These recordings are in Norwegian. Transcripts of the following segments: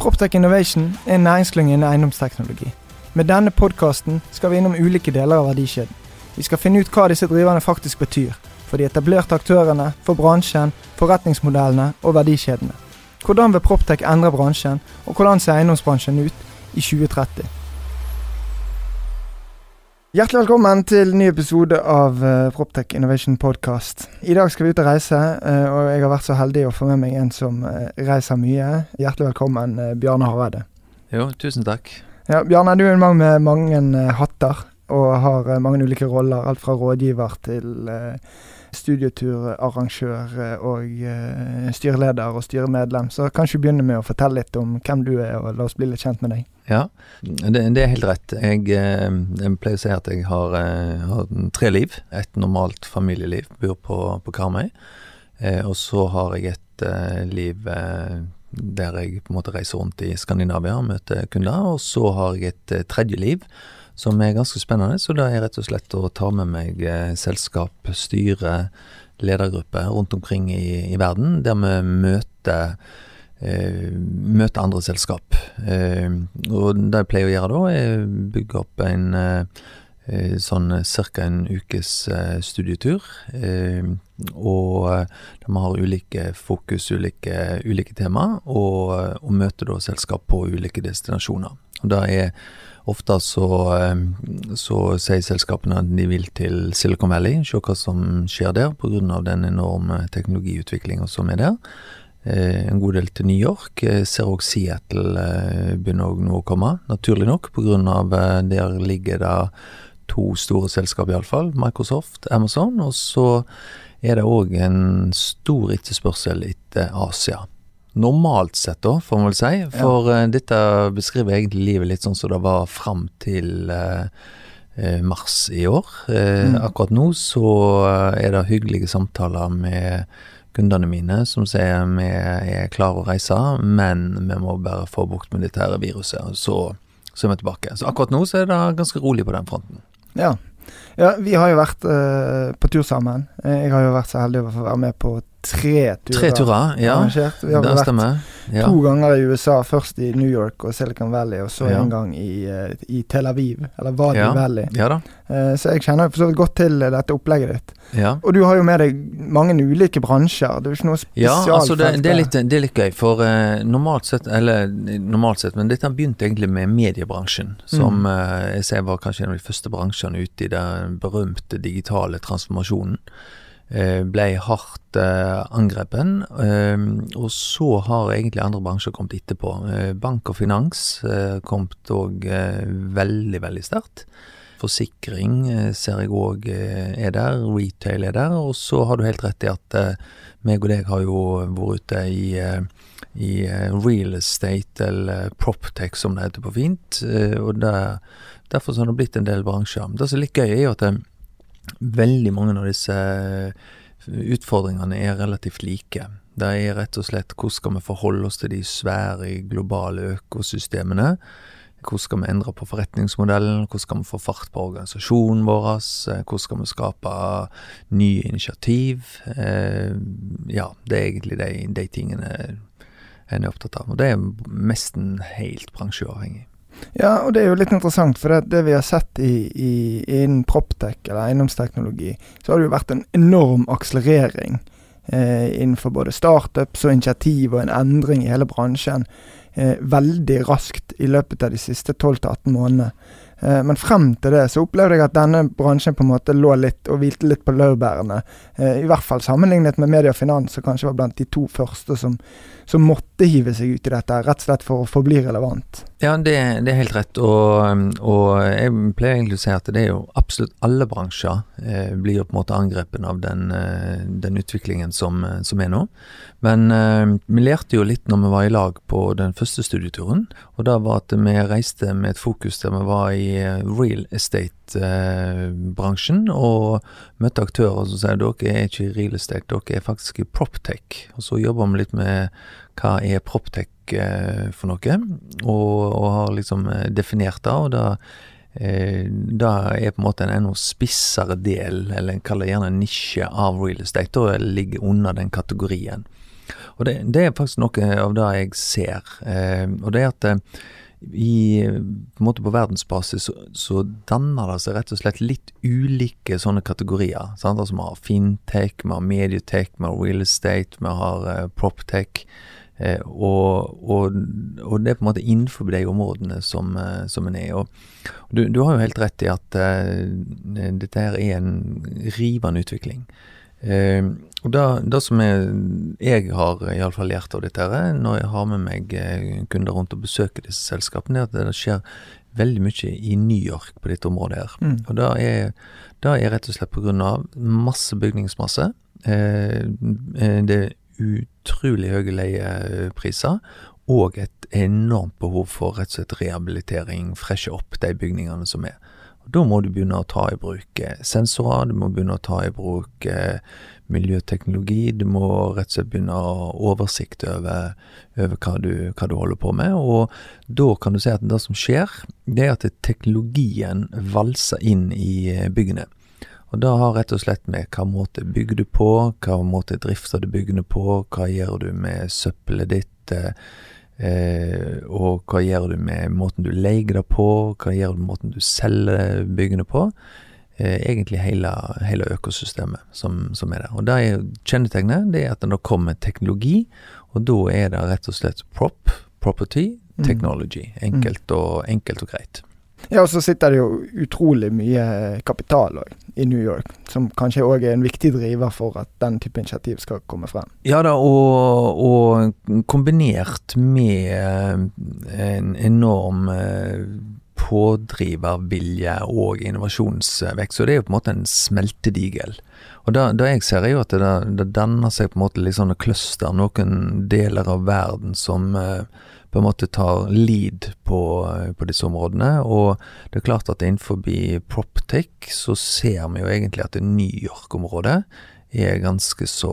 Proptech Innovation er en næringsklynge innen eiendomsteknologi. Med denne podkasten skal vi innom ulike deler av verdikjeden. Vi skal finne ut hva disse driverne faktisk betyr. For de etablerte aktørene, for bransjen, forretningsmodellene og verdikjedene. Hvordan vil Proptech endre bransjen, og hvordan ser eiendomsbransjen ut i 2030? Hjertelig velkommen til ny episode av uh, Proptech Innovation Podcast. I dag skal vi ut og reise, uh, og jeg har vært så heldig å få med meg en som uh, reiser mye. Hjertelig velkommen, Bjarne Hareide. Jo, tusen takk. Ja, Bjarne, du er en mann med mange hatter, og har mange ulike roller. Alt fra rådgiver til studieturarrangør og styreleder og styremedlem. Så kanskje begynne med å fortelle litt om hvem du er, og la oss bli litt kjent med deg. Ja, det, det, er helt rett. Jeg, eh, jeg, pleier å si at jeg har, eh, har tre liv. Et normalt familieliv. Bor på, på Karmøy. Eh, og så har jeg et eh, liv eh, der jeg på en måte reiser rundt i Skandinavia og møter kunder. Og så har jeg et eh, tredje liv som er ganske spennende. Så det er rett og slett å ta med meg selskap, styre, ledergruppe rundt omkring i, i verden, der vi møter Eh, møte andre selskap. Eh, og det jeg pleier å gjøre da, er bygge opp en eh, sånn ca. en ukes studietur. og der vi har ulike fokus, ulike, ulike tema, og, og møter da selskap på ulike destinasjoner. Og det er Ofte så, så, sier selskapene at de vil til Silicon Valley, se hva som skjer der pga. den enorme teknologiutviklinga som er der. Eh, en god del til New York. Jeg ser òg Seattle eh, begynner nå å komme, naturlig nok, pga. Eh, der ligger det to store selskap iallfall, Microsoft, Amazon, og så er det òg en stor etterspørsel etter Asia. Normalt sett, da, får man vel si, for ja. dette beskriver egentlig livet litt sånn som det var fram til mars i år. Mm. Akkurat nå så er det hyggelige samtaler med kundene mine som sier vi er klare å reise, men vi må bare få bukt med dette her viruset, og så, så er vi tilbake. Så akkurat nå så er det ganske rolig på den fronten. Ja. ja vi har jo vært uh, på tur sammen. Jeg har jo vært så heldig å få være med på tre turer. Tre turer, ja. Vi har det vært stemmer. Ja. to ganger i USA. Først i New York og Silicon Valley, og så ja. en gang i, uh, i, Tel Aviv, eller Wadi ja. Valley. Uh, så jeg kjenner for så vidt godt til dette opplegget ditt. Ja. Og du har jo med deg mange ulike bransjer. Det er jo ikke noe spesialfelt. Ja, altså det, det, er litt, det, er litt, gøy, for uh, normalt sett, eller normalt sett, men dette begynte egentlig med mediebransjen, som mm. jeg ser var kanskje en av de første bransjene ute i den berømte digitale transformasjonen. Eh, ble hardt angrepet. angrepen. Eh, og så har egentlig andre bransjer kommet etterpå. Bank og finans kom òg veldig, veldig sterkt. Forsikring ser jeg òg er der, retail er der. Og så har du helt rett i at meg og deg har jo vært ute i, i real estate, eller proptech som det heter på fint. Og der, derfor har det blitt en del bransjer. Det som er litt gøy, er jo at veldig mange av disse eh, utfordringene er relativt like. Det er rett og slett hvordan skal vi forholde oss til de svære globale økosystemene? Hvordan skal vi endre på forretningsmodellen? Hvordan skal vi få fart på organisasjonen vår? Hvordan skal vi skape nye initiativ? Eh, ja, det er egentlig de, de tingene en er opptatt av. Og det er nesten helt bransjeavhengig. Ja, og det er jo litt interessant, for det, det vi har sett i, i, innen proptech, eller eiendomsteknologi, så har det jo vært en enorm akselerering eh, innenfor både startups og initiativ og en endring i hele bransjen eh, veldig raskt i løpet av de siste 12-18 månedene. Eh, men frem til det så opplevde jeg at denne bransjen på en måte lå litt og hvilte litt på laurbærene. Eh, I hvert fall sammenlignet med Media og Finans, som kanskje var blant de to første som, som måtte hive seg ut i dette, rett og slett for å forbli relevant. Ja, det, det er helt rett. Og, og, jeg pleier egentlig å si at det er jo absolutt alle bransjer eh, blir på en måte angrepet av den, eh, den utviklingen som, som, er nå. Men eh, vi lærte jo litt når vi var i lag på den første studieturen. Og da var at vi reiste med et fokus der vi var i real estate-bransjen, og møtte aktører som sier dere er ikke i real estate, dere er faktisk i proptech. Og så jobber vi litt med hva er proptech for noe, og, og har liksom definert det. og da Eh, det er på en måte en enda spissere del, eller en kaller gjerne nisje av real estate, og ligger under den kategorien. Og det, det, er faktisk noe av det jeg ser. Eh, og det er at eh, i, på, på verdensbasis så, så, danner det seg rett og slett litt ulike sånne kategorier. Sant? Altså Vi har fintech, vi har medietech, vi har real estate, vi har uh, proptech. Eh, og, og, og, det er på en måte innenfor de områdene som, eh, som en er. Og, du, du, har jo helt rett i at uh, dette her er en rivende utvikling. Uh, og det, som jeg, jeg har fall lært av dette her, når jeg har med meg kunder rundt og besøker disse selskapene, er at det skjer veldig mye i New York på dette området her. Mm. Og det er, det er rett og slett pga. masse bygningsmasse. Eh, det er utrolig høye leiepriser og et enormt behov for rett og slett rehabilitering, freshe opp de bygningene som er. Da må du begynne å ta i bruk eh, sensorer, du må begynne å ta i bruk eh, miljøteknologi. Du må rett og slett begynne å ha oversikt over, over hva, du, hva, du, holder på med. Og da kan du si at det som skjer, det er at teknologien valser inn i eh, byggene. Og det har rett og slett med hva måte bygger du på, hva måte drifter du byggene på, hva gjør du med søppelet ditt, eh, og hva gjør du med måten du leier det på, hva gjør du med måten du selger byggene på. Eh, egentlig hele, hele økosystemet som, som, er der. Og det er kjennetegnet det er at det kommer teknologi, og da er det rett og slett prop, property, mm. technology. Enkelt og, enkelt og greit. Ja, og så sitter det jo utrolig mye kapital også, i New York, som kanskje òg er en viktig driver for at den type initiativ skal komme frem. Ja da, og, og kombinert med en enorm eh, pådrivervilje og innovasjonsvekst. Så det er jo på en måte en smeltedigel. Og da, da jeg ser, er jo at det, det danner seg på en måte litt sånne cluster, noen deler av verden som uh, på en måte tar lead på, på, disse områdene. Og det er klart at innenfor Proptech så ser vi jo egentlig at det New York-området er ganske så,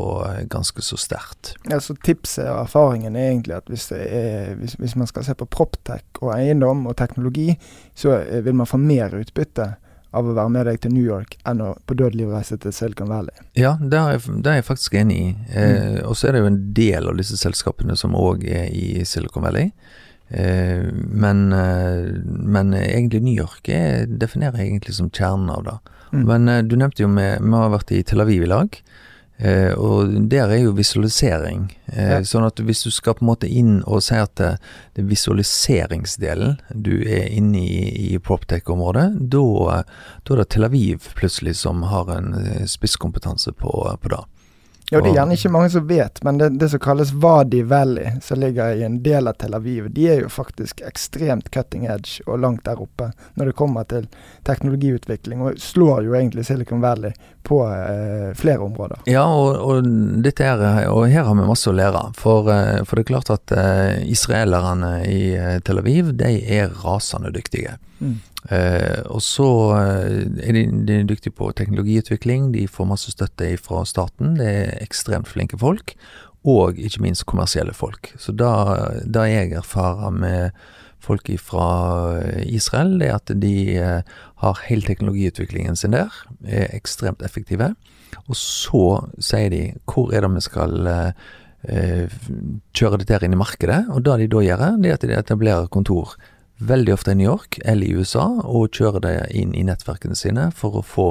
ganske så sterkt. Ja, så Tipset og erfaringen er egentlig at hvis, er, hvis, hvis man skal se på Proptech og eiendom og teknologi, så vil man få mer utbytte av å være med deg til New York enn å på dødelig reise til Silicon Valley. Ja, det er, det er jeg faktisk enig i. Eh, mm. Og så er det jo en del av disse selskapene som òg er i Silicon Valley. Eh, men, eh, men, egentlig New York er, definerer jeg egentlig som kjernen av det. Mm. Men eh, du nevnte jo vi har vært i Tel Aviv i lag. Eh, og der er jo visualisering. Eh, ja. Sånn at hvis du skal på en måte inn og si at det, det er visualiseringsdelen du er inne i i Proptech-området, da, da er det Tel Aviv plutselig som har en eh, spisskompetanse på, på det. Ja, det er gjerne ikke mange som vet, men det, det, som kalles Wadi Valley, som ligger i en del av Tel Aviv, de er jo faktisk ekstremt cutting edge og langt der oppe når det kommer til teknologiutvikling, og slår jo egentlig Silicon Valley på eh, flere områder. Ja, og, og, dette er, og, her har vi masse å lære. For, eh, for det er klart at eh, israelerne i eh, Tel Aviv, de er rasende dyktige. Mm. Eh, og så eh, er de, de er dyktige på teknologiutvikling, de får masse støtte fra staten. Det er ekstremt flinke folk, og ikke minst kommersielle folk. Så da jeg erfarer med folk fra Israel, det er at de eh, har hele teknologiutviklingen sin der, er ekstremt effektive. Og så sier de hvor er det vi skal eh, kjøre dette inn i markedet, og det de da gjør, det er at de etablerer kontor veldig ofte i New York eller i USA, og kjører det inn i nettverkene sine for å få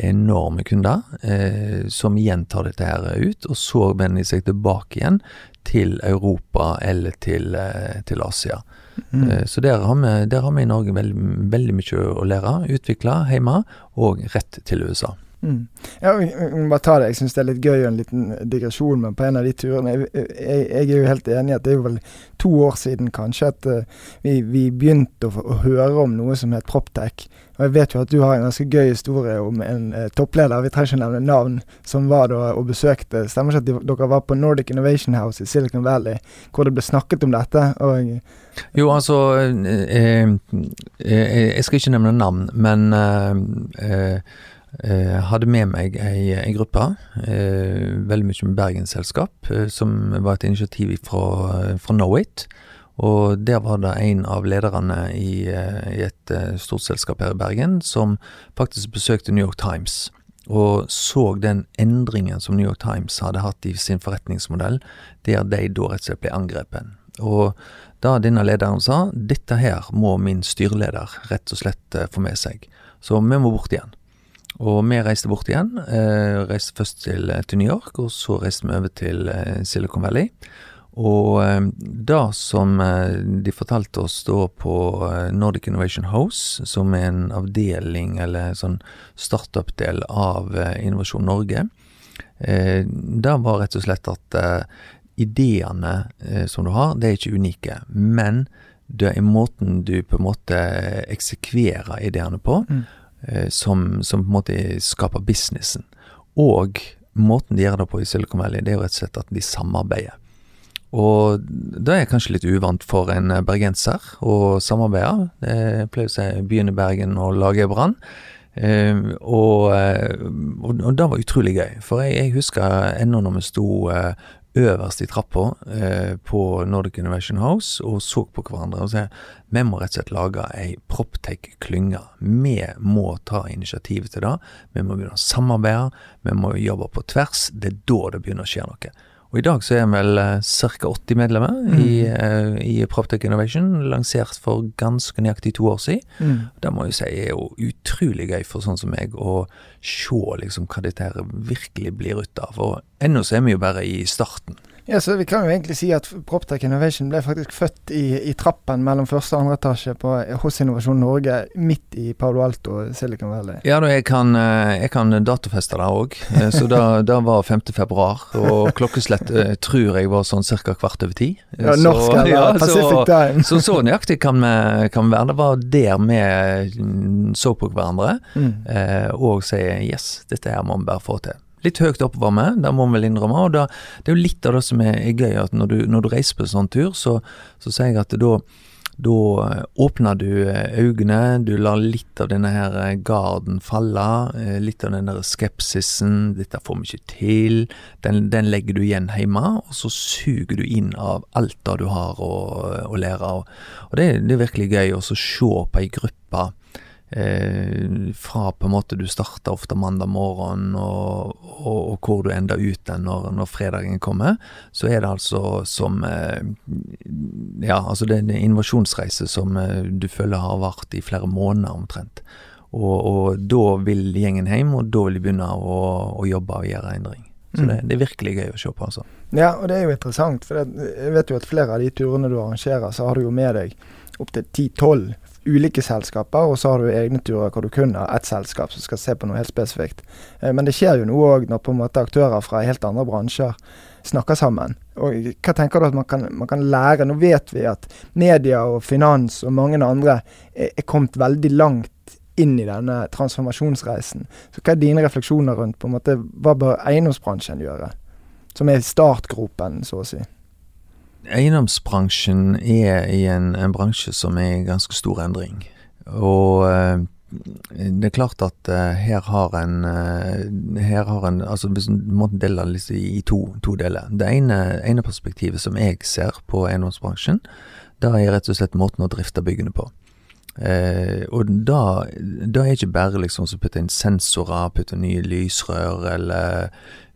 enorme kunder, eh, som igjen tar dette her ut, og så vender de seg tilbake igjen til Europa eller til, eh, til Asia. Mm. Eh, så der har, vi, der har, vi, i Norge veldig, veldig mye å lære. Utvikle hjemme, og rett til USA. Mm. Ja, jeg bare ta det. Jeg syns det er litt gøy og en liten digresjon, men på en av de turene jeg, jeg, jeg, er jo helt enig at det er jo vel to år siden kanskje at uh, vi, vi, begynte å, å, høre om noe som het Proptech. Og jeg vet jo at du har en ganske gøy historie om en uh, toppleder, vi trenger ikke nevne navn, som var da og besøkte Stemmer ikke at dere var på Nordic Innovation House i Silicon Valley, hvor det ble snakket om dette? og jo, altså eh, Jeg skal ikke nevne navn, men eh, Eh, hadde med meg ei, ei gruppe, eh, veldig mye med Bergensselskap, eh, som var et initiativ fra, fra Knowit. Og der var det en av lederne i, eh, i et eh, stort selskap her i Bergen som faktisk besøkte New York Times. Og så den endringen som New York Times hadde hatt i sin forretningsmodell, der de da rett og slett ble angrepet. Og da denne lederen sa dette her må min styreleder rett og slett få med seg, så vi må bort igjen. Og vi reiste bort igjen. Eh, reiste først til, eh, til, New York, og så reiste vi over til eh, Silicon Valley. Og eh, det som de fortalte oss da på Nordic Innovation House, som er en avdeling eller sånn startup-del av Innovasjon Norge, det var rett og slett at ideene som du har, det er ikke unike. Men det er måten du på en måte eksekverer ideene på. Mm som, som, på en måte skaper businessen. Og måten de gjør det på i Silicon Valley, det er jo rett og slett at de samarbeider. Og det er kanskje litt uvant for en bergenser å samarbeide. Det pleier si byen i Bergen og lage brann. Uh, og, og, og, det var utrolig gøy, for jeg, jeg husker ennå når vi sto uh, øverst i trappa eh, på Nordic Innovation House og så på hverandre og sa vi må rett og slett lage ei Proptech-klynge. Vi må ta initiativet til det. Vi må begynne å samarbeide. Vi må jobbe på tvers. Det er da det begynner å skje noe. Og i dag så er vi vel eh, ca. 80 medlemmer mm. i, uh, i Proptech Innovation, lansert for ganske nøyaktig to år siden. Mm. Det må jeg si er jo utrolig gøy for sånn som meg å se liksom hva dette her virkelig blir ut av. Og ennå så er vi jo bare i starten. Ja, så Vi kan jo egentlig si at Proptech Innovation ble faktisk født i, i trappen mellom første og andre etasje på, hos Innovasjon Norge, midt i Palo Alto Silicon Valley. Ja, jeg kan, eh, jeg kan datofeste der òg. Eh, så da, var 5. februar, og klokkeslett eh, tror jeg var sånn ca. kvart over ti. Ja, norsk eller ja, Pacific Time. så så nøyaktig kan vi, kan være. Det var der vi mm, så på hverandre mm. og sier yes, dette her må vi bare få til litt høyt oppvarme, det må vi vel innrømme. og da, Det er jo litt av det som er, er gøy, at når du, når du, reiser på en sånn tur, så, så sier jeg at da, da eh, åpner du eh, øynene, du lar litt av denne her eh, garden falle, litt av den der skepsisen, dette får vi ikke til, den, den, legger du igjen hjemme, og så suger du inn av alt det du har å, å lære. av. og det, det, er virkelig gøy å se på ei gruppe Eh, fra på en måte du starter ofte mandag morgen, og, og, og hvor du ender ut når, når, fredagen kommer, så er det altså som eh, Ja, altså det er en innovasjonsreise som eh, du føler har vart i flere måneder omtrent. Og, og, da vil gjengen hjem, og da vil de begynne å, å jobbe og gjøre endring. Så det, mm. det, er virkelig gøy å se på. altså. Ja, og det er jo interessant. For jeg vet jo at flere av de turene du arrangerer, så har du jo med deg opptil 10-12 ulike selskaper, og så har du egne turer hvor du kun har ett selskap som skal se på noe helt spesifikt. Eh, men det skjer jo noe òg når på en måte aktører fra helt andre bransjer snakker sammen. Og Hva tenker du at man kan, man kan lære? Nå vet vi at media og finans og mange andre er, er kommet veldig langt inn i denne transformasjonsreisen. Så Hva er dine refleksjoner rundt på en måte, hva bør eiendomsbransjen gjøre? Som er startgropen, så å si. Eiendomsbransjen er i en, en, bransje som er i ganske stor endring. Og eh, det er klart at uh, her har en uh, Her har en Altså hvis en måtte dele det i to, to, deler. Det ene, ene, perspektivet som jeg ser på eiendomsbransjen, det er rett og slett måten å drifte byggene på. Uh, og da, da er ikke bare liksom å putte inn sensorer, putte nye lysrør eller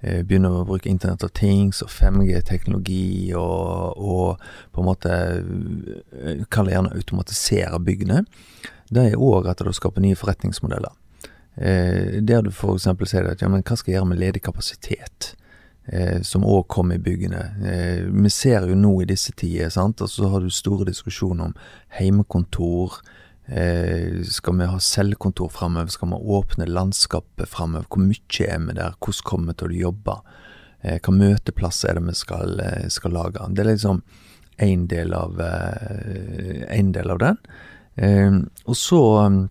Eh, begynne å bruke Internett av Things og 5G-teknologi og, og, på en måte eh, Kall det gjerne automatisere byggene. Det er òg at det skaper nye forretningsmodeller. Eh, der du f.eks. sier at ja, men hva skal jeg gjøre med ledig kapasitet? Eh, som òg kommer i byggene. Eh, vi ser jo nå i disse tider, sant, og så har du store diskusjoner om heimekontor, Eh, skal vi ha selvkontor framover? Skal vi åpne landskapet framover? Hvor mye er vi der? Hvordan kommer vi til å jobbe? Hvilke hva møteplasser er det vi skal, eh, skal lage? Det er liksom én del, av, eh, en del av den. Eh, og så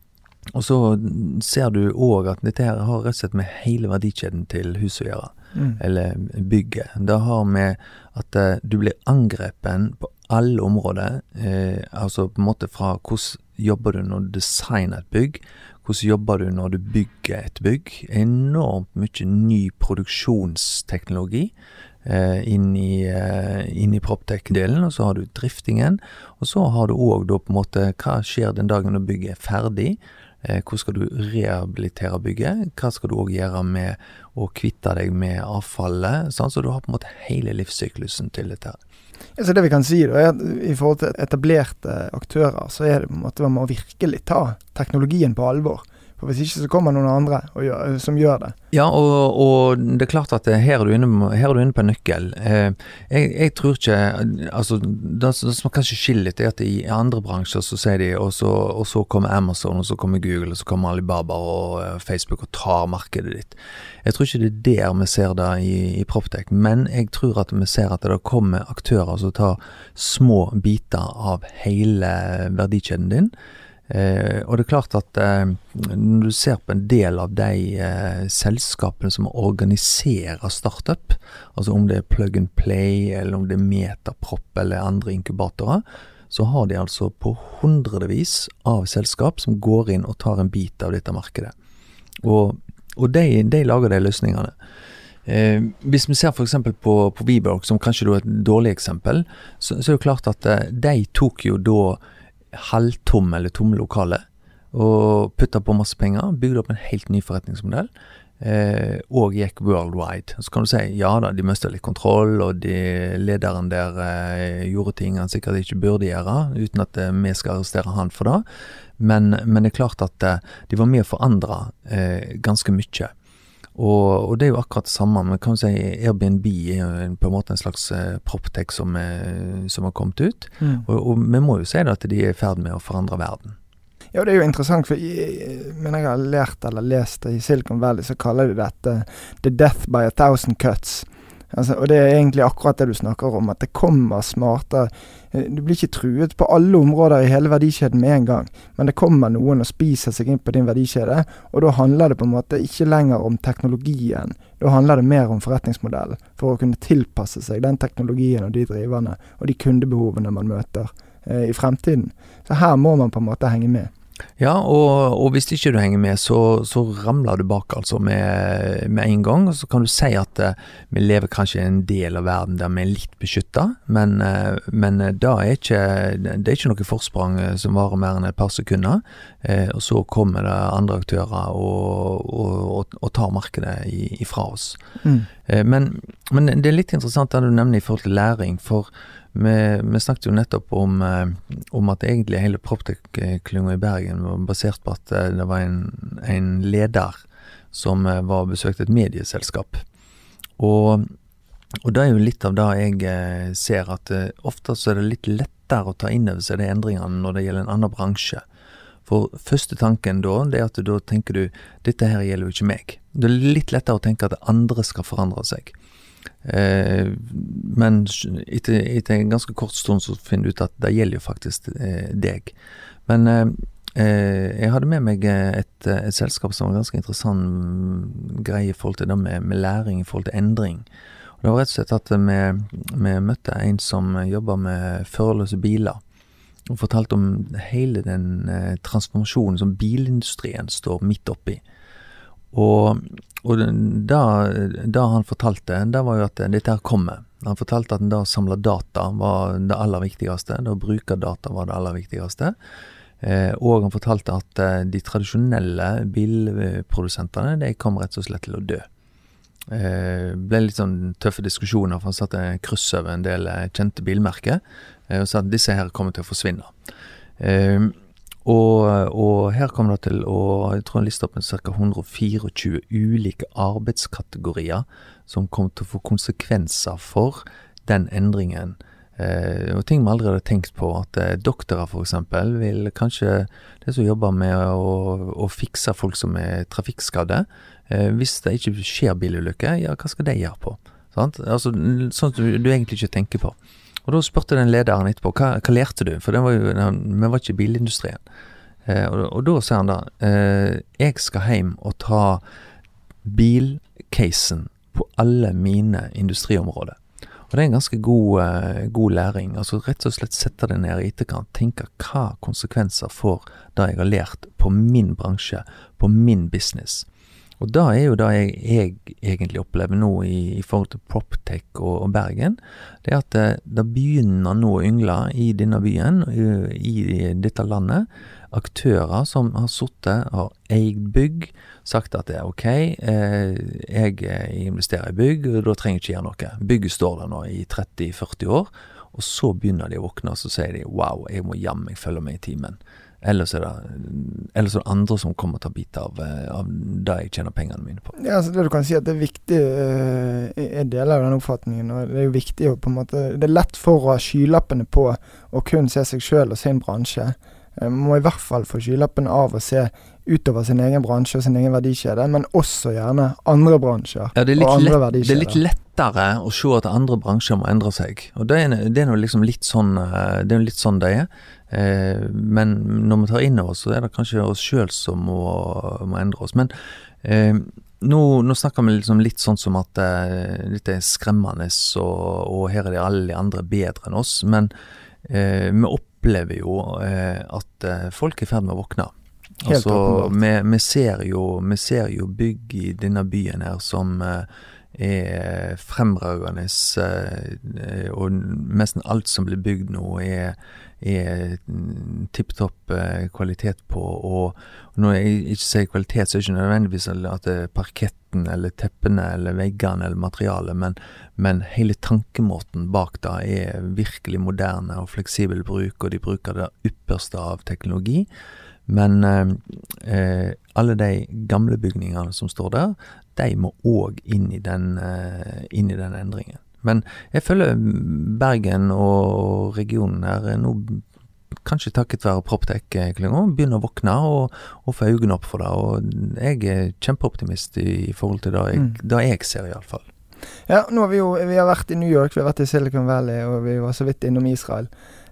og så ser du òg at dette her har rett og slett med hele verdikjeden til huset å gjøre. Mm. Eller bygget. Det har med at du blir angrepen på alle områder. Eh, altså på en måte fra hvordan jobber du når du designer et bygg, hvordan jobber du når du bygger et bygg. Enormt mye ny produksjonsteknologi eh, inn i, eh, inn i Proptech-delen. Og så har du driftingen. Og så har du òg da på en måte hva skjer den dagen når bygget er ferdig. Eh, hvordan skal du rehabilitere bygget? Hva skal du òg gjøre med å kvitte deg med avfallet? Sånn, så du har på en måte hele livssyklusen til dette. Ja, det vi kan si da, er at I forhold til etablerte aktører, så er det på en måte man må virkelig ta teknologien på alvor. For Hvis ikke så kommer noen andre gjør, som gjør det. Ja, og, og, det er klart at her er du inne, er du inne på en nøkkel. Eh, jeg, jeg, tror ikke altså Det som kanskje skiller litt, er at i andre bransjer så sier de og så, og så, kommer Amazon, og så kommer Google, og så kommer Alibaba og Facebook og tar markedet ditt. Jeg tror ikke det er der vi ser det i, i Proptech, men jeg tror at vi ser at det kommer aktører som tar små biter av hele verdikjeden din. Eh, og det er klart at eh, når du ser på en del av de eh, selskapene som organiserer startup, altså om det er plug and play, eller om det er Metaprop eller andre inkubatorer, så har de altså på hundrevis av selskap som går inn og tar en bit av dette markedet. Og, og de, de, lager de løsningene. Eh, hvis vi ser f.eks. på, på Weborg, som kanskje er et dårlig eksempel, så, så er det klart at eh, de tok jo da halvtomme eller tomme lokaler. Og putta på masse penger, bygde opp en helt ny forretningsmodell. Eh, og gikk worldwide. Så kan du si ja da, de mista litt kontroll, og de, lederen der eh, gjorde ting han sikkert ikke burde gjøre, uten at eh, vi skal arrestere han for det. Men, men, det er klart at eh, de var med å forandre eh, ganske mye. Og, og, det er jo akkurat det samme. Men kan si Airbnb er jo på en måte en slags uh, proptech som, uh, som, har kommet ut. Mm. Og, og, vi må jo si det at de er i ferd med å forandre verden. Ja, det er jo interessant, for når jeg har lært eller lest i Silicon Valley, så kaller de dette 'the death by a thousand cuts'. Altså, og det er egentlig akkurat det du snakker om, at det kommer smartere eh, Du blir ikke truet på alle områder i hele verdikjeden med en gang, men det kommer noen og spiser seg inn på din verdikjede, og da handler det på en måte ikke lenger om teknologien. Da handler det mer om forretningsmodellen, for å kunne tilpasse seg den teknologien og de driverne og de kundebehovene man møter eh, i fremtiden. Så her må man på en måte henge med. Ja, og, og, hvis ikke du henger med, så, så ramler du bak altså med, med, en gang. Og så kan du si at uh, vi lever kanskje i en del av verden der vi er litt beskytta, men, uh, men uh, da er ikke, det er ikke noe forsprang som varer mer enn et par sekunder. og så kommer det andre aktører og, og, og tar markedet ifra oss. Mm. Men, men, det er litt interessant det du nevner i forhold til læring. for vi, vi, snakket jo nettopp om, eh, om at egentlig hele Proptech-klynga i Bergen var basert på at eh, det var en, en leder som eh, var besøkt et medieselskap. Og, og, det er jo litt av det jeg ser, at ofte så er det litt lettere å ta inn over seg de endringene når det gjelder en annen bransje. For første tanken da, det er at da tenker du dette her gjelder jo ikke meg. Det er litt lettere å tenke at andre skal forandre seg. Eh, men etter, etter, en ganske kort stund så finner du ut at det gjelder jo faktisk eh, deg. Men eh, jeg hadde med meg et, et, selskap som var ganske interessant greie i forhold til det med, med læring, i forhold til endring. Og det var rett og slett at vi, vi møtte en som jobber med førerløse biler. Og fortalte om hele den transformasjonen som bilindustrien står midt oppi. Og og da, da han fortalte, det var jo at dette her kommer. Han fortalte at da å samle data var det aller viktigste. Da å bruke data var det aller viktigste. Eh, og han fortalte at eh, de tradisjonelle bilprodusentene de kom rett og slett til å dø. Eh, ble litt sånn tøffe diskusjoner, for han satte kryss over en del eh, kjente bilmerker. Eh, og sa at disse her kommer til å forsvinne. Eh, og, og, her kommer det til å Jeg tror han liste opp med ca. 124 ulike arbeidskategorier som kommer til å få konsekvenser for den endringen Eh, og ting vi aldri hadde tenkt på. At eh, doktorer f.eks. vil kanskje De som jobber med å, å fikse folk som er trafikkskadde. Eh, hvis det ikke skjer bilulykker, ja, hva skal de gjøre på? Sant? Altså, sånt du, du egentlig ikke tenker på. Og da spurte den lederen etterpå hva, hva lærte du, for var jo, vi var ikke i bilindustrien. Eh, og, og, da sier han da eh, jeg skal hjem og ta bilcasen på alle mine industriområder. Og det er en ganske god, eh, god, læring. Altså Rett og slett sette det ned i etterkant. Tenke hva konsekvenser får det jeg har lært på min bransje, på min business. Og da er jo det jeg, jeg egentlig opplever nå i, i forhold til Proptech og, og, Bergen, det er at det, det, begynner nå å yngle i denne byen, i, i dette landet, aktører som har sittet, og eid bygg, sagt at det er ok, eh, jeg investerer i bygg, og da trenger jeg ikke gjøre noe. Bygget står der nå i 30-40 år, og så begynner de å våkne, og så sier de wow, jeg må jammen følge med i timen. Ellers er, det, ellers er det andre som kommer til å bite av, eh, av det jeg tjener pengene mine på. Ja, altså det du kan si at det er viktig Jeg eh, deler jo den oppfatningen. og Det er jo viktig å på en måte Det er lett for å ha skylappene på og kun se seg sjøl og sin bransje. Man må i hvert fall få skylappene av og se utover sin egen bransje og sin egen verdikjede, men også gjerne andre bransjer ja, og andre lett, Det er litt lettere å se at andre bransjer må endre seg. Og Det er, det er liksom litt sånn eh, det er litt sånn det er. Eh, men når vi tar inn over oss, så er det kanskje oss sjøl som må, må, endre oss. Men eh, nå, nå, snakker vi liksom litt sånn som at eh, dette er skremmende, og, og, her er de alle de andre bedre enn oss. Men eh, vi opplever jo at folk er i ferd med å våkne. Altså, vi, vi, ser jo, vi, ser jo, bygg i denne byen her som eh, er fremragende, eh, og nesten alt som blir bygd nå, er, er tipp topp eh, kvalitet på. Og, når jeg ikke sier kvalitet, så er det ikke nødvendigvis at det er parketten eller teppene eller veggene eller materialet, men, men hele tankemåten bak det er virkelig moderne og fleksibel bruk, og de bruker det ypperste av teknologi. Men eh, eh, alle de gamle bygningene som står der, de må òg inn, eh, inn, i den endringen. Men jeg føler Bergen og regionen her nå kanskje takket være Proptech-klynga, begynner å våkne og, og, få øynene opp for det. Og jeg er kjempeoptimist i forhold til det jeg, mm. det jeg ser, iallfall. Ja, nå har vi jo vi har vært i New York, vi har vært i Silicon Valley, og vi var så vidt innom Israel.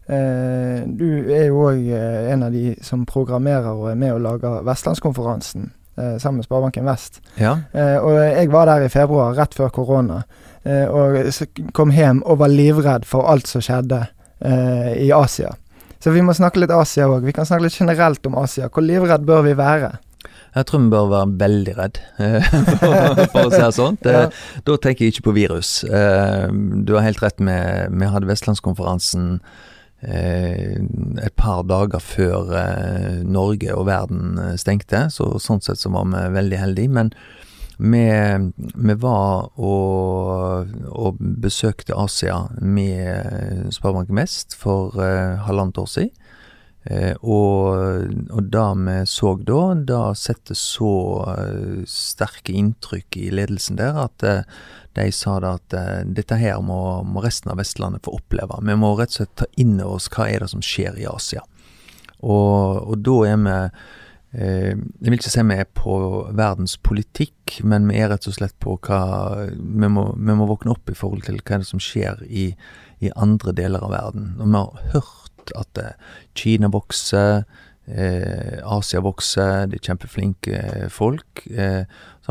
Eh, du er jo òg eh, en av de som programmerer og er med og lager Vestlandskonferansen eh, sammen med Sparebanken Vest. Ja. og jeg var der i februar, rett før korona, og kom hjem og var livredd for alt som skjedde i Asia. Så vi må snakke litt Asia òg. Vi kan snakke litt generelt om Asia. Hvor livredd bør vi være? Jeg tror vi bør være veldig redd, for, for, å si det sånn. ja. Da tenker jeg ikke på virus. Du har helt rett, med, vi hadde Vestlandskonferansen et par dager før eh, Norge og verden eh, stengte, så sånn sett så var vi veldig heldige. Men vi, vi var og, og, besøkte Asia med Sparebanken Vest for halvannet år siden. Eh, og, og det vi så da, det setter så sterke inntrykk i ledelsen der at de sa da at uh, dette her må, må, resten av Vestlandet få oppleve. Vi må rett og slett ta inn over oss hva er det som skjer i Asia. Og, og da er vi Jeg vil ikke si vi er på verdens politikk, men vi er rett og slett på hva Vi må, vi må våkne opp i forhold til hva er det som skjer i, i andre deler av verden. Og vi har hørt at eh, Kina vokser, eh, Asia vokser, de er kjempeflinke folk. Eh,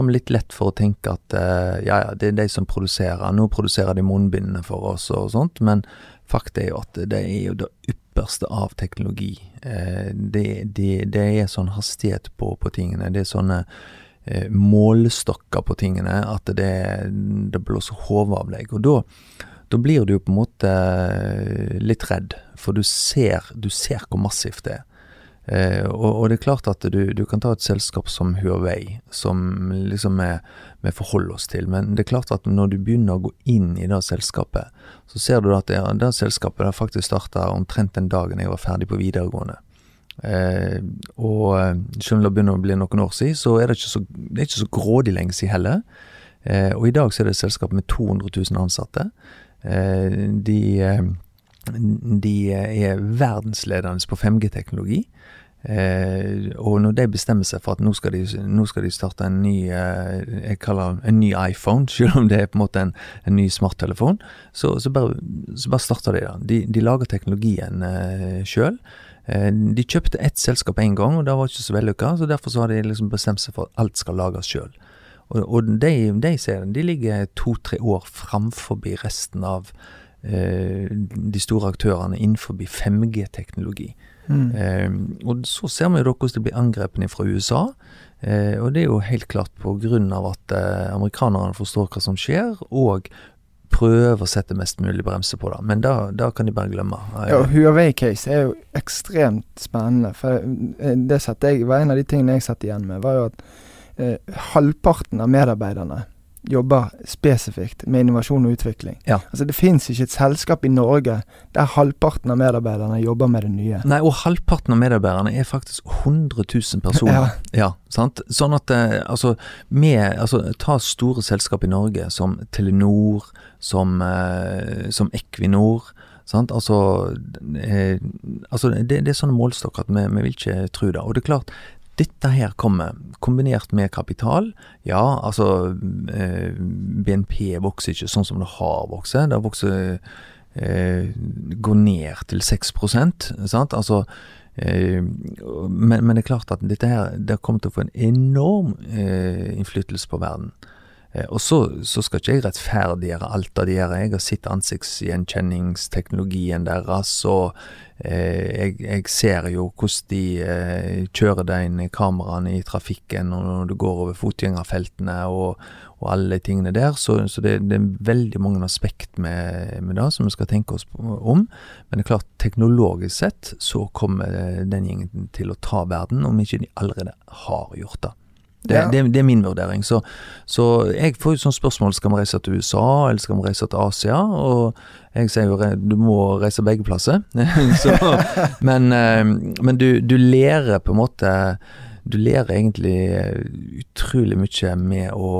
så litt lett for å tenke at eh, ja, ja, det er de som produserer. Nå produserer de munnbindene for oss og sånt, men fakta er jo at det er jo det ypperste av teknologi. Eh, det, det, det, er sånn hastighet på, på tingene. Det er sånne eh, målestokker på tingene at det, det blåser hodet av deg. Og da da blir du jo på en måte eh, litt redd, for du ser, du ser hvor massivt det er. Eh, og, og, det er klart at du, du, kan ta et selskap som Huawei, som liksom vi forholder oss til, men det er klart at når du begynner å gå inn i det selskapet, så ser du at det, det selskapet har faktisk starta omtrent den dagen jeg var ferdig på videregående. Eh, og eh, selv om det begynner å bli noen år siden, så er det ikke så, det ikke så grådig lenge siden heller. Eh, og i dag så er det et selskap med 200 000 ansatte. Eh, de, eh, de er verdensledende på 5G-teknologi. Eh, og når de bestemmer seg for at nå skal de, nå skal de starte en ny eh, jeg kaller en ny iPhone, selv om det er på en måte en, en ny smarttelefon, så, så, bare, så bare starter de da. De, de lager teknologien eh, sjøl. Eh, de kjøpte ett selskap én gang, og det var ikke så vellykka, så derfor så har de liksom bestemt seg for at alt skal lages sjøl. Og, og de, de, de ligger to-tre år framfor resten av de store aktørene innenfor 5G-teknologi. Mm. Eh, og så ser vi jo da hvordan det blir angrepet fra USA. Eh, og det er jo helt klart av at eh, amerikanerne forstår hva som skjer, og prøver å sette mest mulig bremse på det. Men da, da kan de bare glemme. Ja, Huawei-case er jo ekstremt spennende. For eh, det jeg, var en av de tingene jeg satt igjen med, var jo at eh, halvparten av medarbeiderne jobber spesifikt med innovasjon og utvikling. Ja. Altså Det fins ikke et selskap i Norge der halvparten av medarbeiderne jobber med det nye. Nei, og halvparten av medarbeiderne er faktisk 100 000 personer. ja. ja sant? Sånn at eh, altså, med, altså, Ta store selskap i Norge som Telenor, som, eh, som Equinor. Sant? Altså, eh, altså det, det, er sånne målstokker at vi, vi vil ikke tro det. Og det er klart, dette her kommer, kombinert med kapital Ja, altså eh, BNP vokser ikke sånn som det har vokst. Det har vokst eh, Går ned til 6 sant? Altså eh, men, men, det er klart at dette her det kommer til å få en enorm eh, innflytelse på verden. Eh, og så, så, skal ikke jeg rettferdiggjøre alt det de gjør. Jeg har sett ansiktsgjenkjenningsteknologien deres, og eh, jeg, jeg, ser jo hvordan de eh, kjører de inn kameraene i trafikken og når du går over fotgjengerfeltene og, og alle tingene der. Så, så det, det, er veldig mange aspekt med, med, det som vi skal tenke oss om. Men det er klart, teknologisk sett så kommer den gjengen til å ta verden, om ikke de allerede har gjort det. Det, ja. det, det, er min vurdering. Så, så jeg får jo sånn spørsmål skal vi reise til USA eller skal vi reise til Asia. Og jeg sier jo du må reise begge plasser. så, men, eh, men du, du, lærer på en måte Du lærer egentlig utrolig mye med å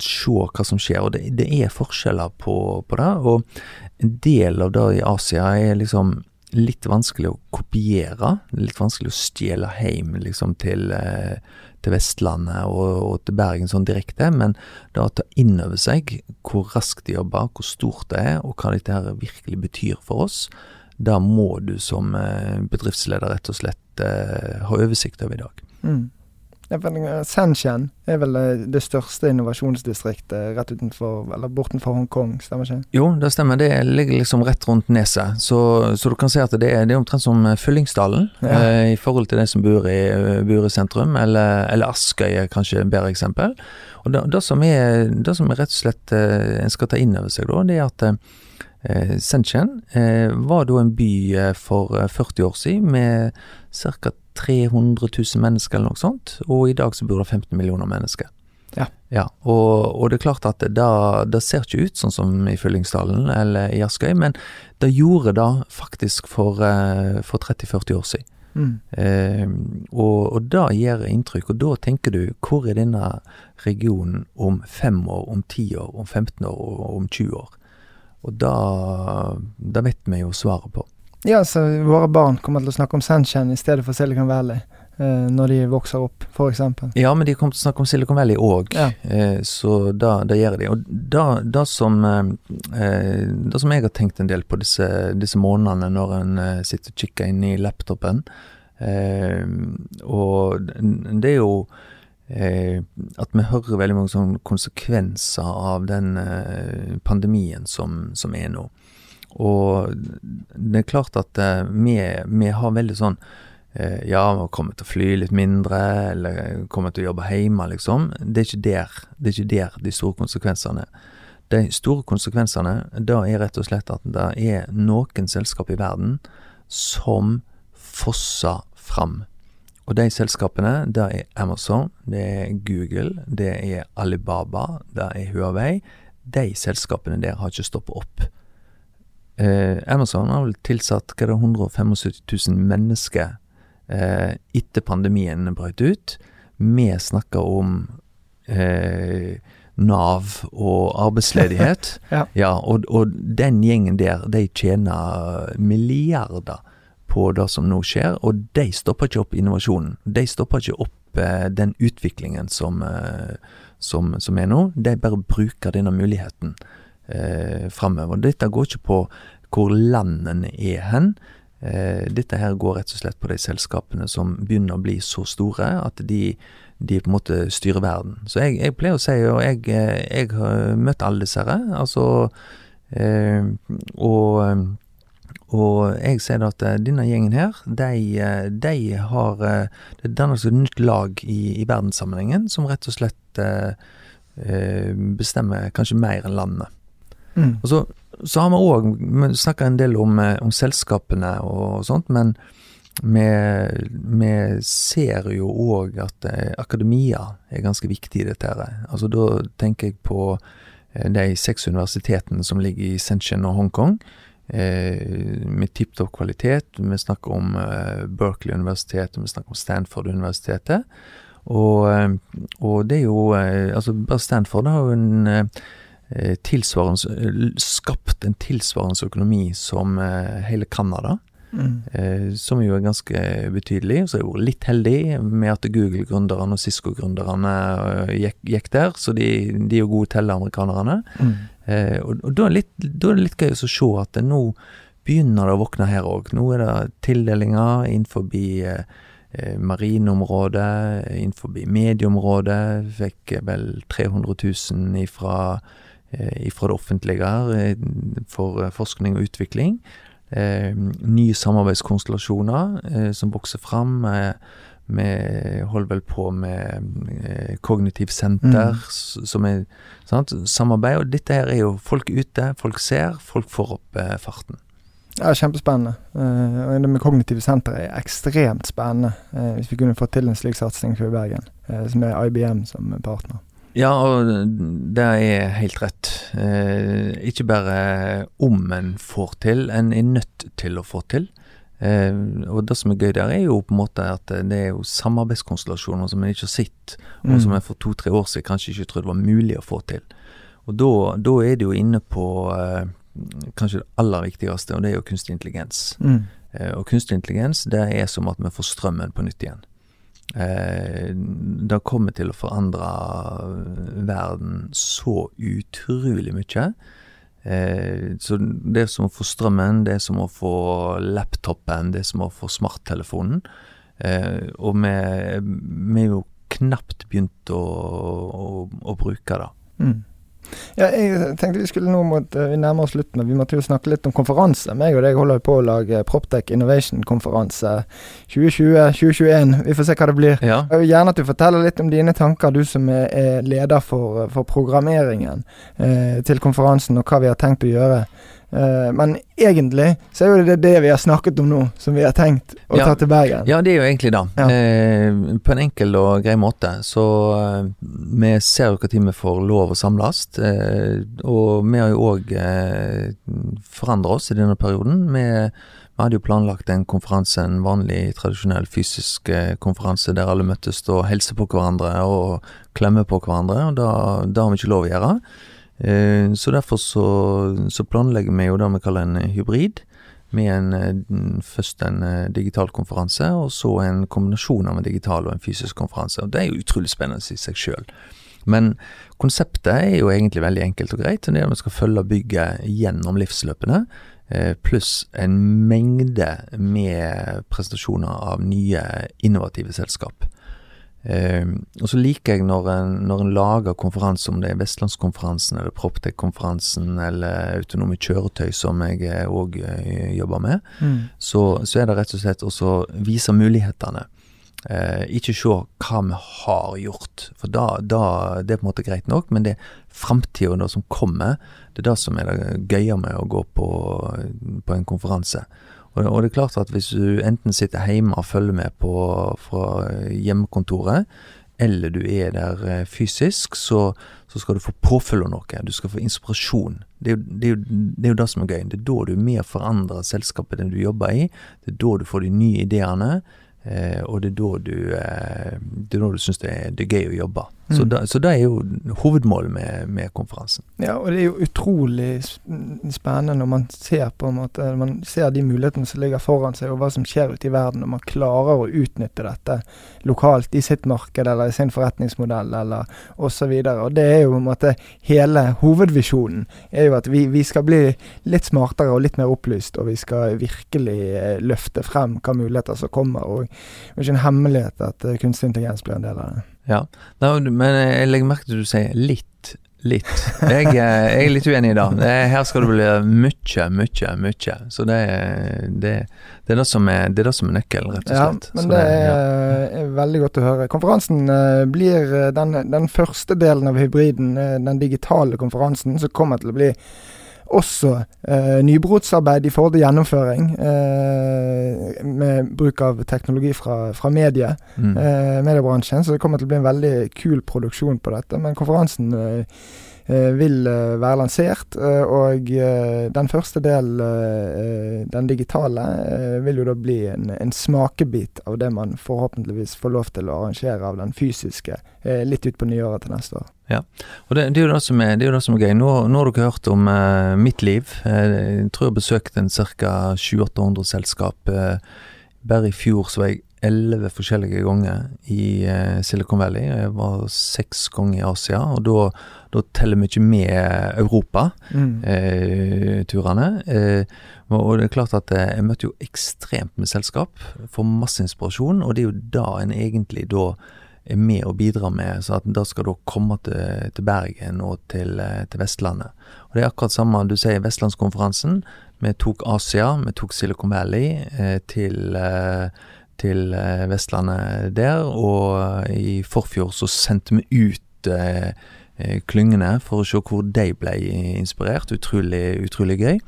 se hva som skjer. Og det, det er forskjeller på, på det. Og en del av det i Asia er liksom litt vanskelig å kopiere. Litt vanskelig å stjele hjem liksom, til, eh, til Vestlandet og, og, til Bergen sånn direkte. Men da å ta inn over seg hvor raskt de jobber, hvor stort det er, og hva dette her virkelig betyr for oss, da må du som eh, bedriftsleder rett og slett eh, ha oversikt over i dag. Mm. Shenzhen er vel eh, det største innovasjonsdistriktet rett utenfor, eller bortenfor Hongkong, stemmer ikke? Jo, det stemmer. Det ligger liksom rett rundt neset. Så, så du kan se at det er, det er omtrent som eh, Fyllingsdalen ja. eh, i forhold til de som bor i, eh, bor i sentrum, eller, eller Askøy er kanskje et bedre eksempel. Og det, det, som er, det som er rett og slett eh, en skal ta inn over seg, da, det er at eh, Shenzhen eh, var da en by for 40 år siden med ca. 300 000 mennesker eller noe sånt, og i dag så bor det 15 millioner mennesker. Ja. ja og, og, det er klart at det, det ser ikke ut sånn som i Fyllingsdalen eller i Askøy, men det gjorde det faktisk for, eh, for 30-40 år siden. Mm. Eh, og, og det gir inntrykk, og da tenker du hvor er denne regionen om fem år, om ti år, om 15 år og om 20 år? Og da, da vet vi jo svaret på. Ja, så våre barn kommer til å snakke om Sunshine i stedet for Silicon Valley eh, når de vokser opp, f.eks. Ja, men de kommer til å snakke om Silicon Valley òg, ja. eh, så da, da, gjør de. Og da, da som, eh, da som jeg har tenkt en del på disse, disse månedene når en eh, sitter og kikker inn i laptopen, eh, og det er jo Eh, at vi hører veldig mange sånne konsekvenser av den eh, pandemien som, som, er nå. Og det er klart at eh, vi, vi, har veldig sånn eh, Ja, vi kommer til å fly litt mindre, eller kommer til å jobbe hjemme, liksom. Det er ikke der, det er ikke der de store konsekvensene. De store konsekvensene da er rett og slett at det er noen selskap i verden som fosser fram. Og de selskapene, det er Amazon, det er Google, det er Alibaba, det er Huawei. De selskapene der har ikke stoppet opp. Eh, Amazon har vel tilsatt hva det 175 000 mennesker eh, etter pandemien brøt ut. Vi snakker om eh, Nav og arbeidsledighet. Ja. ja og, og den gjengen der, de tjener milliarder på det som nå skjer, og de stopper ikke opp innovasjonen. De stopper ikke opp eh, den utviklingen som, eh, som, som er nå. De bare bruker denne muligheten eh, framover. Dette går ikke på hvor landene er hen. Eh, dette her går rett og slett på de selskapene som begynner å bli så store at de, de på en måte styrer verden. Så jeg, jeg pleier å si, og jeg, eh, jeg har møtt alle disse her, altså eh, og, og jeg da at eh, denne gjengen her, de, de har Det dannes et nytt lag i, i verdenssammenhengen som rett og slett eh, bestemmer kanskje mer enn landet. Mm. Og så så har vi òg snakka en del om, eh, om, selskapene og sånt, men vi, vi ser jo òg at eh, akademia er ganske viktig i dette. her. Altså Da tenker jeg på eh, de seks universitetene som ligger i Shenzhen og Hongkong. Eh, med tipp topp kvalitet. Vi snakker om eh, Berkeley-universitetet, vi snakker om Stanford-universitetet. Og, og, det er jo altså Stanford har jo en Eh, eh, skapt en tilsvarende økonomi som eh, hele Canada. Mm. som jo er ganske betydelig. Så er jo litt heldig med at Google-gründerne og Cisco-gründerne gikk, gikk, der, så de, de er jo gode til amerikanerne. Mm. Eh, og, og da, er litt, da, er det litt gøy å se at det nå begynner det å våkne her òg. Nå er det tildelinger innenfor eh, marineområdet, innenfor medieområdet. Fikk vel 300 000 ifra Eh, fra det offentlige eh, for forskning og utvikling. Eh, nye samarbeidskonstellasjoner som vokser fram. Vi holder vel på med Kognitiv senter, mm. som er sant? samarbeid. Og dette her er jo folk ute, folk ser, folk får opp farten. Ja, Kjempespennende. Uh, det med kognitive senter er ekstremt spennende. Uh, hvis vi kunne fått til en slik satsing for Bergen, uh, som er IBM som partner. Ja, og det er helt rett. Eh, ikke bare om en får til, en er nødt til å få til. Eh, og det som er gøy der, er jo på en måte at det er jo samarbeidskonstellasjoner som en ikke har sett, og som mm. en for to-tre år siden kanskje ikke trodde var mulig å få til. Og da, da er det jo inne på eh, kanskje det aller viktigste, og det er jo kunstig intelligens. Mm. Eh, og kunstig intelligens, det er som at vi får strømmen på nytt igjen. Eh, det kommer til å forandre verden så utrolig mye. Eh, så det er som å få strømmen, det er som å få laptopen, det er som å få smarttelefonen. Eh, og vi, er jo knapt begynt å, å, å bruke det. Mm. Ja, jeg tenkte vi skulle nå mot Vi nærmer oss slutten, og vi måtte jo snakke litt om konferanse. Meg og deg holder på å lage Proptech Innovation-konferanse 2020-2021. Vi får se hva det blir. Ja. Jeg vil gjerne at du forteller litt om dine tanker, du som er leder for, for programmeringen eh, til konferansen, og hva vi har tenkt å gjøre. Uh, men egentlig så er jo det det vi har snakket om nå, som vi har tenkt å ja, ta til Bergen. Ja, det er jo egentlig det. Ja. Uh, på en enkel og grei måte. Så uh, vi ser jo når vi får lov å samles. og vi har jo òg forandra oss i denne perioden. Vi, vi, hadde jo planlagt en konferanse, en vanlig, tradisjonell fysisk konferanse der alle møttes og hilser på hverandre og klemmer på hverandre. og Det har vi ikke lov å gjøre. Eh, så derfor så, så, planlegger vi jo det vi kaller en hybrid. Med en, eh, først en eh, digital konferanse, og så en kombinasjon av en digital og en fysisk konferanse. og Det er jo utrolig spennende i seg sjøl. Men konseptet er jo egentlig veldig enkelt og greit. Det er at vi skal følge bygget gjennom livsløpene. Pluss en mengde med presentasjoner av nye innovative selskap. Eh, og så liker jeg når en, når en lager konferanse, om det er Vestlandskonferansen eller Proptech-konferansen eller Autonome kjøretøy, som jeg òg eh, jobber med, mm. så, så, er det rett og slett også vise mulighetene. Eh, ikke se hva vi har gjort, for da, da, det er på en måte greit nok, men det er framtida som kommer, det er det som er det gøye med å gå på, på en konferanse. Og, og, det er klart at hvis du enten sitter hjemme og følger med på fra hjemmekontoret, eller du er der eh, fysisk, så, så skal du få påfølge noe. Du skal få inspirasjon. Det er, jo, det, er det er, jo, det som er gøy. Det er da du er med å forandre selskapet enn du jobber i. Det er da du får de nye ideene, eh, og det er da du, eh, syns det, det er gøy å jobbe. Så, Mm. da, så det er jo hovedmålet med, med konferansen. Ja, og det er jo utrolig spennende når man ser på en måte Man ser de mulighetene som ligger foran seg, og hva som skjer ute i verden, Når man klarer å utnytte dette lokalt i sitt marked eller i sin forretningsmodell eller osv. Det er jo på en måte hele hovedvisjonen. er jo at vi, vi skal bli litt smartere og litt mer opplyst, og vi skal virkelig eh, løfte frem hva muligheter som kommer. Og det er ikke en hemmelighet at eh, kunstig intelligens blir en del av det. Ja, Nei, men jeg legger merke til at du sier litt. Litt. Jeg, eh, jeg er litt uenig i det. er- Her skal det bli mye, mye, mye. Så det, er- det, det, er det, som er, det er det som er nøkkelen, rett og Ja, men det, det ja. er, er veldig godt å høre. Konferansen eh, blir eh, den, den første delen av hybriden, eh, den digitale konferansen, som kommer til å bli også eh, nybrottsarbeid i forhold til gjennomføring, eh, med bruk av teknologi fra, fra medie, Mm. eh, mediebransjen. Så det kommer til å bli en veldig kul produksjon på dette. Men konferansen eh, vil eh, være lansert, eh, og eh, den første del, eh, den digitale, eh, vil jo da bli en, en smakebit av det man forhåpentligvis får lov til å arrangere av den fysiske eh, litt utpå nyåret til neste år. Ja, Og det, det, er jo det, som er, det er det som er gøy. Nå, nå har dere hørt om eh, mitt liv. Eh, jeg tror jeg besøkte ca. 700-800 selskap. Eh, bare i fjor så var jeg elleve forskjellige ganger i eh, Silicon Valley. Jeg var seks ganger i Asia, og da, da teller vi ikke med Europa. Mm. eh. Eh, og det er klart at eh, jeg møtte jo ekstremt med selskap. Får masse inspirasjon, og det er jo da en egentlig da er med og bidrar med. Så at da skal da komme til, til Bergen og til, eh, til Vestlandet. Og det er akkurat samme du sier Vestlandskonferansen. Vi tok Asia, vi tok Silicon Valley eh, til eh, til Vestlandet der, og i forfjor så sendte vi ut eh, klyngene for å se hvor de ble inspirert. Utrolig, utrolig gøy.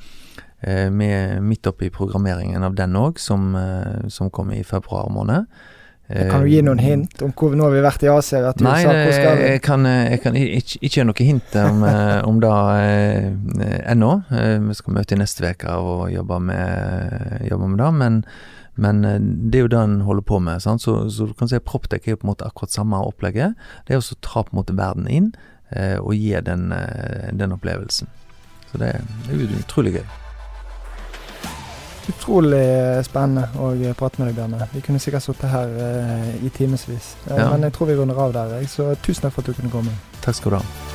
Eh, Vi er midt oppe i programmeringen av den òg, som, eh, som kom i februar måned. Jeg Kan du gi noen hint om hvor nå har vi vært i Asia? Vært i Nei, USA, jeg kan, eh, jeg kan ikke, ikke gi noe hint om, eh, om det eh, ennå. Eh, Vi skal møte i neste uke og jobbe med, jobbe med det, men, men eh, det er jo det en holder på med. Sant? Så, så du kan si Proptech er jo på en måte akkurat samme opplegget. Det er også å ta på en måte verden inn eh, og gi den, eh, den opplevelsen. Så det, det er utrolig gøy. Utrolig eh, spennende å eh, prate med deg, Bjarne. Vi kunne sikkert sittet her eh, i timevis. Eh, Ja. Men jeg tror vi runder av der. Så tusen takk for at du kunne komme. Takk skal du ha.